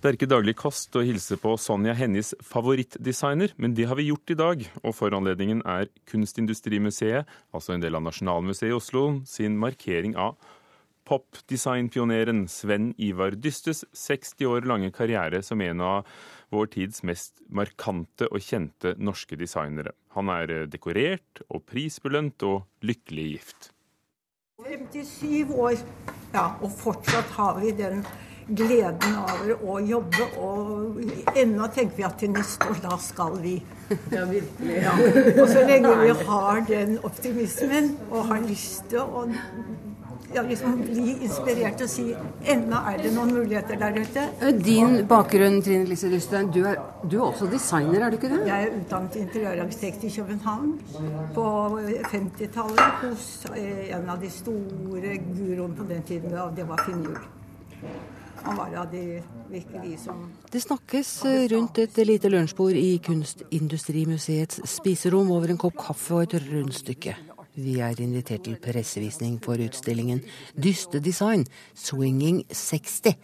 Det er ikke daglig kost å hilse på Sonja Hennies favorittdesigner, men det har vi gjort i dag. Og foranledningen er Kunstindustrimuseet, altså en del av Nasjonalmuseet i Oslo, sin markering av popdesignpioneren Sven Ivar Dystes 60 år lange karriere som en av vår tids mest markante og kjente norske designere. Han er dekorert og prisbelønt og lykkelig gift. 57 år, ja, og fortsatt har vi den gleden over å jobbe. Og ennå tenker vi at til neste år, da skal vi. Ja, virkelig. Ja. Og så lenge vi har den optimismen og har lyst til å ja, liksom bli inspirert og si ennå er det noen muligheter der ute. Din bakgrunn, Trine Lise Lystøen, du, du, er også designer, er du ikke det? Jeg er utdannet interiørarkitekt i København på 50-tallet hos eh, en av de store guroene på den tiden, og det var Finn Juel. Han var av de virkelig som Det snakkes rundt et lite lunsjbord i Kunstindustrimuseets spiserom over en kopp kaffe og et rundstykke. Vi er invitert til pressevisning for utstillingen Dyste design, Swinging 60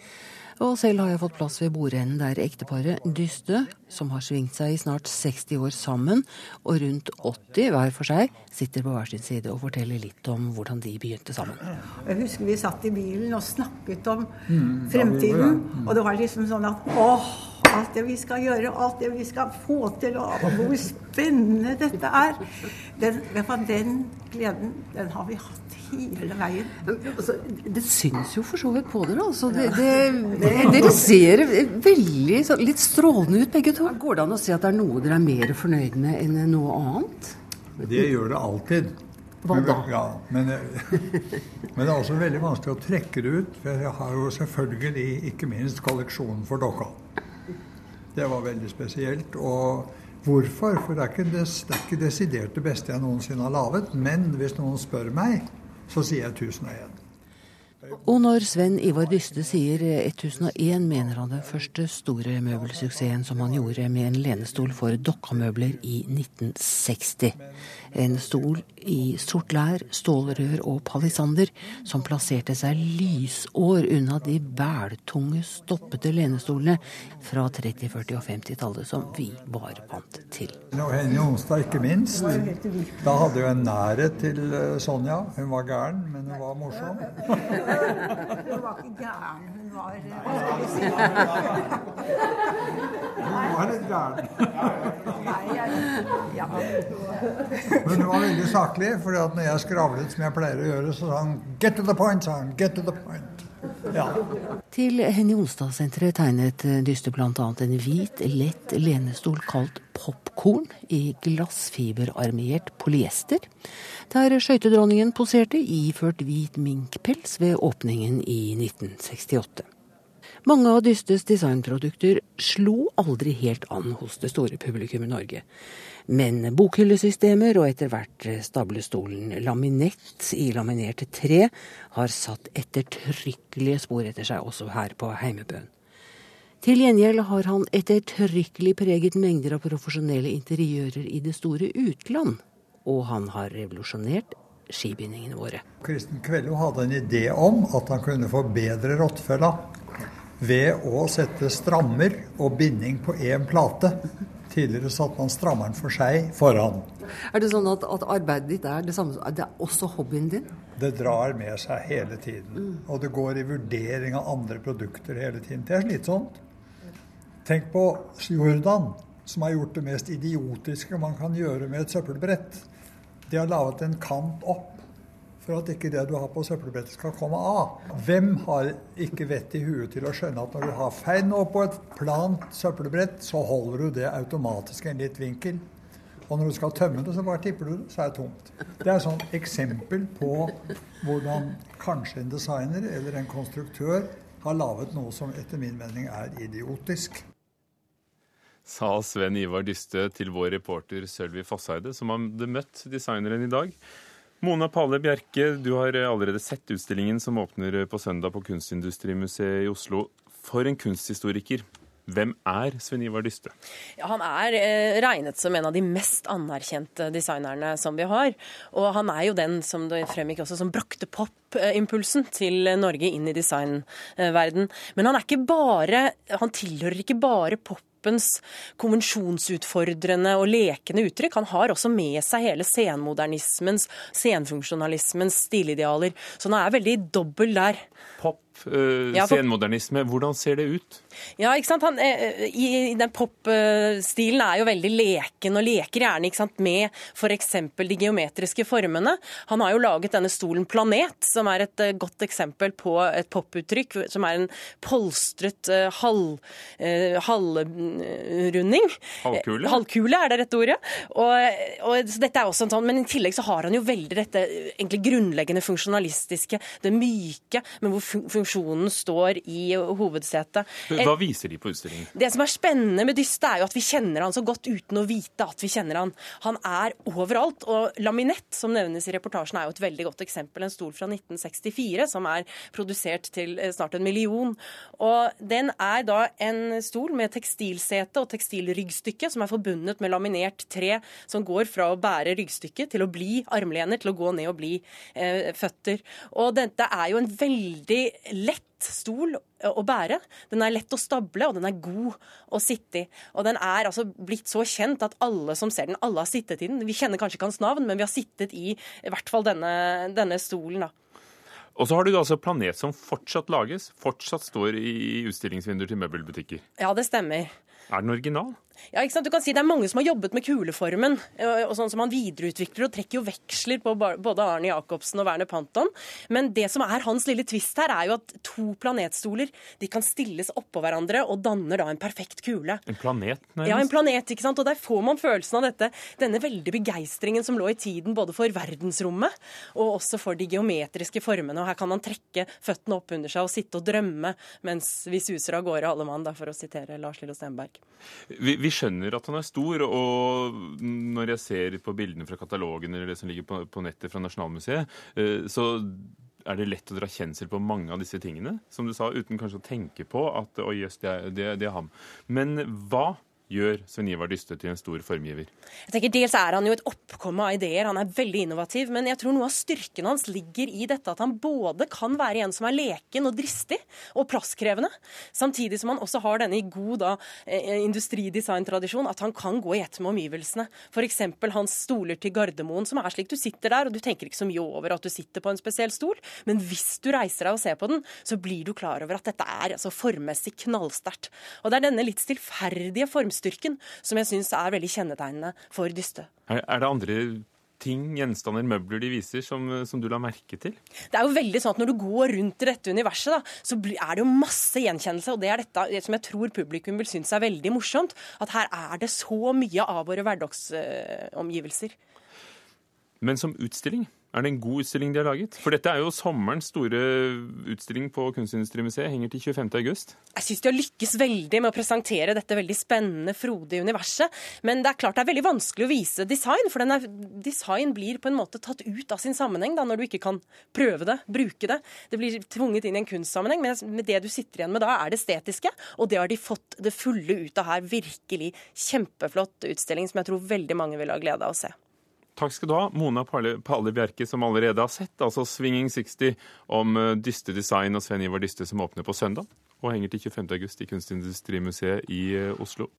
og selv har jeg fått plass ved bordenden der ekteparet Dyste, som har svingt seg i snart 60 år sammen, og rundt 80 hver for seg, sitter på hver sin side og forteller litt om hvordan de begynte sammen. Jeg husker vi satt i bilen og snakket om mm, fremtiden, og det var liksom sånn at åh, alt det vi skal gjøre, alt det vi skal få til, og hvor spennende dette er. Den, den gleden, den har vi hatt hele veien. Altså, det syns jo for så vidt på dere. Altså. Det, det, dere ser veldig litt strålende ut begge to. Går det an å si at det er noe dere er mer fornøyd med enn noe annet? Det gjør det alltid. Hva da? Ja, men, men, det er også veldig vanskelig å trekke det ut. For jeg har jo selvfølgelig ikke minst kolleksjonen for dokka. Det var veldig spesielt. og Hvorfor? For det er, ikke des, det er ikke desidert det beste jeg noensinne har laget. Men hvis noen spør meg, så sier jeg 1001. Og når Sven Ivar Dyste sier 1001, mener han den første store møbelsuksessen som han gjorde med en lenestol for Dokkamøbler i 1960. En stol i sort lær, stålrør og palisander som plasserte seg lysår unna de bæltunge, stoppete lenestolene fra 30-, 40- og 50-tallet som vi var vant til. Og Henny Onsdag ikke minst. Da hadde jo en nærhet til eh, Sonja. Hun var gæren, men hun var morsom. Hun var ikke gæren, hun var eh, Hun var litt gæren. Men hun var veldig saklig, for når jeg skravlet som jeg pleier å gjøre, så sa han 'get to the point', sa han. 'Get to the point'. Ja. Til Henny Onsdag-senteret tegnet Dyste bl.a. en hvit, lett lenestol kalt popkorn i glassfiberarmiert polyester, der skøytedronningen poserte iført hvit minkpels ved åpningen i 1968. Mange av Dystes designprodukter slo aldri helt an hos det store publikum i Norge. Men bokhyllesystemer og etter hvert stablestolen laminett i laminert tre har satt ettertrykkelige spor etter seg også her på Heimebøen. Til gjengjeld har han ettertrykkelig preget mengder av profesjonelle interiører i det store utland. Og han har revolusjonert skibindingene våre. Kristen Kvello hadde en idé om at han kunne forbedre rottefella ved å sette strammer og binding på én plate. Tidligere satte man strammeren for seg foran. Er det sånn at, at arbeidet ditt er det samme Det er også hobbyen din? Det drar med seg hele tiden. Mm. Og det går i vurdering av andre produkter hele tiden. Det er slitsomt. Tenk på Jordan, som har gjort det mest idiotiske man kan gjøre med et søppelbrett. De har laget en kant opp for at ikke det du har på søppelbrettet skal komme av. Hvem har ikke vett i huet til å skjønne at når du har feil nå på et plant søppelbrett, så holder du det automatisk i en litt vinkel. Og når du skal tømme det, så bare tipper du det, så er det tomt. Det er et eksempel på hvordan kanskje en designer eller en konstruktør har laget noe som etter min mening er idiotisk. Sa Sven Ivar Dyste til vår reporter Sølvi Fosseide, som hadde møtt designeren i dag. Mona Pale Bjerke, du har allerede sett utstillingen som åpner på søndag på Kunstindustrimuseet i Oslo. For en kunsthistoriker. Hvem er Sven Ivar Dyste? Ja, han er eh, regnet som en av de mest anerkjente designerne som vi har. Og han er jo den som det fremgikk også, som brakte pop-impulsen til Norge inn i designverden. Men han er ikke bare Han tilhører ikke bare pop kroppens konvensjonsutfordrende og lekende uttrykk. Han har også med seg hele senmodernismens, senfunksjonalismens stilidealer. Så han er veldig dobbel der. Pop, uh, ja, senmodernisme, hvordan ser det ut? Ja, ikke sant? Han, eh, i, Den popstilen er jo veldig leken, og leker gjerne ikke sant, med f.eks. de geometriske formene. Han har jo laget denne stolen Planet, som er et godt eksempel på et poputtrykk. Som er en polstret uh, halv, uh, halvrunding. Halvkule? Halvkule er det rette ordet. Og, og dette er også en sånn, Men i tillegg så har han jo veldig dette egentlig grunnleggende funksjonalistiske, det myke, men hvor funksjonen står i hovedsetet. Hva viser de på utstillingen? Det som er spennende med Dyste, er jo at vi kjenner han så godt uten å vite at vi kjenner han. Han er overalt. Og Laminett, som nevnes i reportasjen, er jo et veldig godt eksempel. En stol fra 1964 som er produsert til eh, snart en million. Og den er da en stol med tekstilsete og tekstilryggstykke som er forbundet med laminert tre, som går fra å bære ryggstykket til å bli armlener, til å gå ned og bli eh, føtter. Og dette er jo en veldig lett stol å bære. Den er lett å stable, og den er god å sitte i. Og den er altså blitt så kjent at alle som ser den, alle har sittet i den. Vi kjenner kanskje ikke hans navn, men vi har sittet i i hvert fall denne, denne stolen. da. Og så har du altså Planet som fortsatt lages, fortsatt står i utstillingsvinduer til møbelbutikker. Ja, det stemmer. Er den original? Ja, ikke sant? Du kan si Det er mange som har jobbet med kuleformen, og sånn som han videreutvikler og trekker jo veksler på både Arne Jacobsen og Werner Panton. Men det som er hans lille tvist her, er jo at to planetstoler de kan stilles oppå hverandre og danner da en perfekt kule. En planet, nærmest? Ja, en planet, ikke sant. Og der får man følelsen av dette, denne veldige begeistringen som lå i tiden både for verdensrommet og også for de geometriske formene. Og her kan han trekke føttene opp under seg og sitte og drømme mens vi suser av gårde alle mann, da, for å sitere Lars Lillo Stenberg. Vi, vi, skjønner at han er stor, og når jeg ser på bildene fra katalogen eller det som ligger på, på nettet fra Nasjonalmuseet, eh, så er det lett å dra kjensel på mange av disse tingene, som du sa, uten kanskje å tenke på at oi jøss, det, det, det er ham. Men hva gjør Sven Ivar Dyste til en stor formgiver? Jeg tenker Dels er han jo et oppkomme av ideer, han er veldig innovativ. Men jeg tror noe av styrken hans ligger i dette at han både kan være en som er leken og dristig og plasskrevende, samtidig som han også har denne i god da, eh, industridesigntradisjon, at han kan gå i ett med omgivelsene. F.eks. hans stoler til Gardermoen, som er slik du sitter der, og du tenker ikke så mye over at du sitter på en spesiell stol, men hvis du reiser deg og ser på den, så blir du klar over at dette er altså formmessig knallsterkt. Og det er denne litt stillferdige formstyrken viljestyrken, som jeg syns er veldig kjennetegnende for Dyste. Er, det andre ting, gjenstander, møbler de viser, som, som, du la merke til? Det er jo veldig sånn at Når du går rundt i dette universet, da, så er det jo masse gjenkjennelse. Og det er dette som jeg tror publikum vil synes er veldig morsomt. At her er det så mye av våre hverdagsomgivelser. Men som utstilling, er det en god utstilling de har laget? For dette er jo sommerens store utstilling på Kunstindustrimuseet. Henger til 25. august. Jeg syns de har lykkes veldig med å presentere dette veldig spennende, frodige universet. Men det er klart det er veldig vanskelig å vise design, for er, design blir på en måte tatt ut av sin sammenheng da, når du ikke kan prøve det, bruke det. Det blir tvunget inn i en kunstsammenheng, men det du sitter igjen med da, er det estetiske. Og det har de fått det fulle ut av her. Virkelig kjempeflott utstilling som jeg tror veldig mange vil ha glede av å se. Takk skal du ha, Mona Pale Bjerke, som allerede har sett altså Swinging 60 om eh, Dyste Design og Sven Ivar Dyste, som åpner på søndag og henger til 25. august i Kunstindustrimuseet i eh, Oslo.